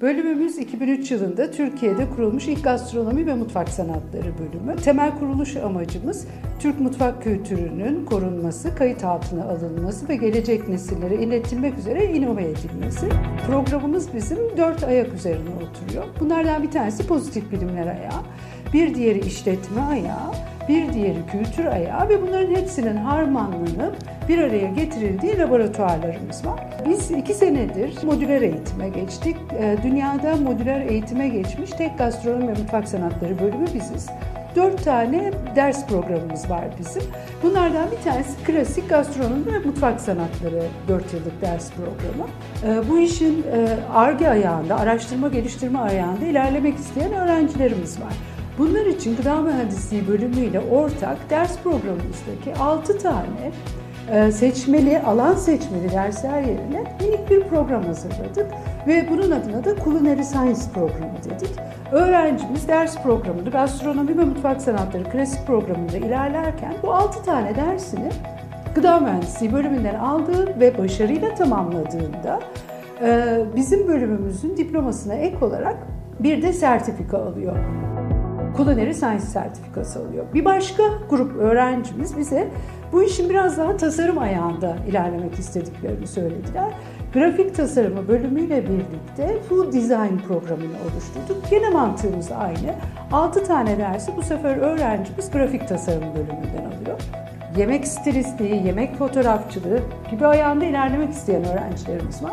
Bölümümüz 2003 yılında Türkiye'de kurulmuş ilk gastronomi ve mutfak sanatları bölümü. Temel kuruluş amacımız Türk mutfak kültürünün korunması, kayıt altına alınması ve gelecek nesillere iletilmek üzere inove edilmesi. Programımız bizim dört ayak üzerine oturuyor. Bunlardan bir tanesi pozitif bilimler ayağı, bir diğeri işletme ayağı, bir diğeri kültür ayağı ve bunların hepsinin harmanlanıp bir araya getirildiği laboratuvarlarımız var. Biz iki senedir modüler eğitime geçtik. Ee, dünyada modüler eğitime geçmiş tek gastronomi ve mutfak sanatları bölümü biziz. Dört tane ders programımız var bizim. Bunlardan bir tanesi klasik gastronomi ve mutfak sanatları dört yıllık ders programı. Ee, bu işin ARGE e ayağında, araştırma geliştirme ayağında ilerlemek isteyen öğrencilerimiz var. Bunlar için gıda mühendisliği bölümüyle ortak ders programımızdaki 6 tane seçmeli, alan seçmeli dersler yerine minik bir program hazırladık ve bunun adına da Culinary Science programı dedik. Öğrencimiz ders programında gastronomi ve mutfak sanatları klasik programında ilerlerken bu 6 tane dersini gıda mühendisliği bölümünden aldığı ve başarıyla tamamladığında e, bizim bölümümüzün diplomasına ek olarak bir de sertifika alıyor. Culinary Science sertifikası alıyor. Bir başka grup öğrencimiz bize bu işin biraz daha tasarım ayağında ilerlemek istediklerini söylediler. Grafik tasarımı bölümüyle birlikte Food Design programını oluşturduk. Yine mantığımız aynı. 6 tane dersi bu sefer öğrencimiz grafik tasarım bölümünden alıyor. Yemek stilistliği, yemek fotoğrafçılığı gibi ayağında ilerlemek isteyen öğrencilerimiz var.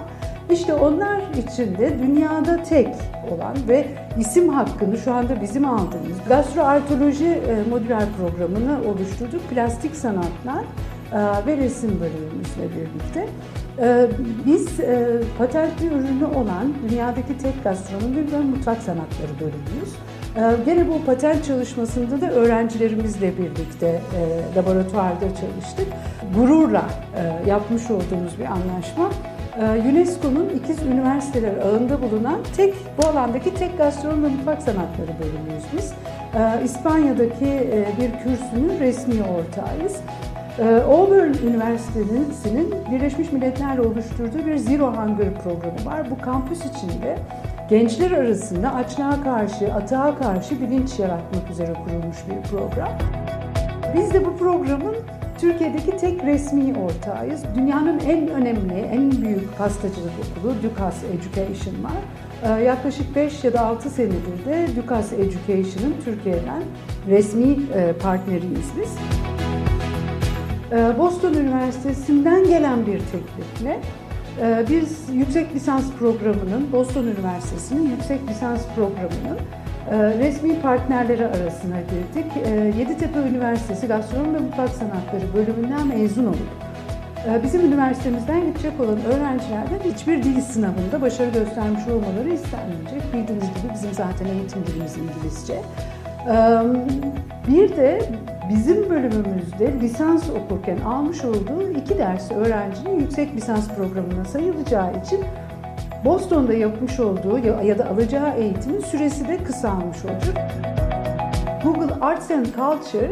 İşte onlar için de dünyada tek olan ve isim hakkını şu anda bizim aldığımız gastroartoloji e, modüler programını oluşturduk. Plastik sanatlar e, ve resim bölümümüzle birlikte. E, biz patentli ürünü olan dünyadaki tek gastronomi ve mutfak sanatları bölümüyüz. Gene bu patent çalışmasında da öğrencilerimizle birlikte laboratuvarda çalıştık. Gururla yapmış olduğumuz bir anlaşma. Ee, UNESCO'nun ikiz üniversiteler ağında bulunan tek bu alandaki tek gastronomi ve mutfak sanatları bölümüyüz biz. Ee, İspanya'daki e, bir kürsünün resmi ortağıyız. Ee, Auburn Üniversitesi'nin Birleşmiş Milletler'le oluşturduğu bir Zero Hunger programı var. Bu kampüs içinde gençler arasında açlığa karşı, atağa karşı bilinç yaratmak üzere kurulmuş bir program. Biz de bu programın Türkiye'deki tek resmi ortağıyız. Dünyanın en önemli, en büyük pastacılık okulu Dukas Education var. Ee, yaklaşık 5 ya da 6 senedir de Dukas Education'ın Türkiye'den resmi e, partneriyiz biz. Ee, Boston Üniversitesi'nden gelen bir teklifle e, biz yüksek lisans programının, Boston Üniversitesi'nin yüksek lisans programının resmi partnerleri arasına girdik. Ee, Yeditepe Üniversitesi Gastronomi ve Mutfak Sanatları bölümünden mezun olup ee, bizim üniversitemizden gidecek olan öğrencilerden hiçbir dil sınavında başarı göstermiş olmaları istenmeyecek. Bildiğiniz gibi bizim zaten eğitim dilimiz İngilizce. Bir de bizim bölümümüzde lisans okurken almış olduğu iki ders öğrencinin yüksek lisans programına sayılacağı için Boston'da yapmış olduğu ya da alacağı eğitimin süresi de kısalmış olacak. Google Arts and Culture e,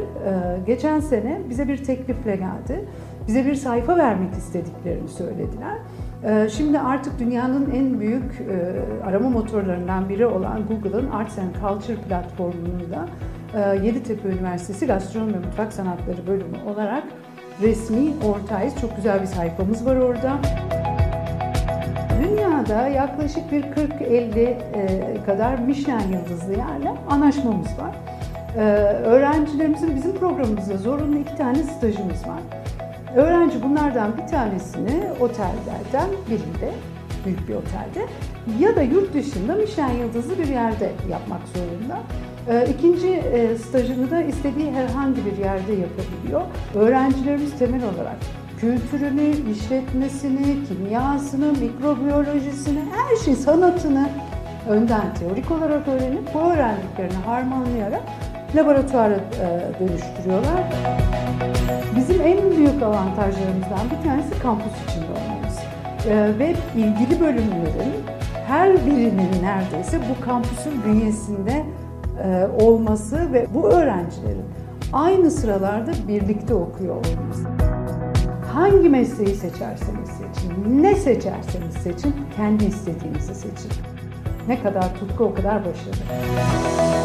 geçen sene bize bir teklifle geldi. Bize bir sayfa vermek istediklerini söylediler. E, şimdi artık dünyanın en büyük e, arama motorlarından biri olan Google'ın Arts and Culture platformunu da Yeditepe Üniversitesi Gastronomi ve Mutfak Sanatları bölümü olarak resmi ortağıyız. Çok güzel bir sayfamız var orada. Dünyada yaklaşık bir 40-50 e, kadar Michelin yıldızlı yerle anlaşmamız var. E, öğrencilerimizin bizim programımızda zorunlu iki tane stajımız var. Öğrenci bunlardan bir tanesini otellerden birinde, büyük bir otelde ya da yurt dışında Michelin yıldızlı bir yerde yapmak zorunda. E, ikinci stajını da istediği herhangi bir yerde yapabiliyor. Öğrencilerimiz temel olarak kültürünü, işletmesini, kimyasını, mikrobiyolojisini, her şey sanatını önden teorik olarak öğrenip bu öğrendiklerini harmanlayarak laboratuvara e, dönüştürüyorlar. Bizim en büyük avantajlarımızdan bir tanesi kampüs içinde olmamız. E, ve ilgili bölümlerin her birinin neredeyse bu kampüsün bünyesinde e, olması ve bu öğrencilerin aynı sıralarda birlikte okuyor olması hangi mesleği seçerseniz seçin, ne seçerseniz seçin, kendi istediğinizi seçin. Ne kadar tutku o kadar başarı.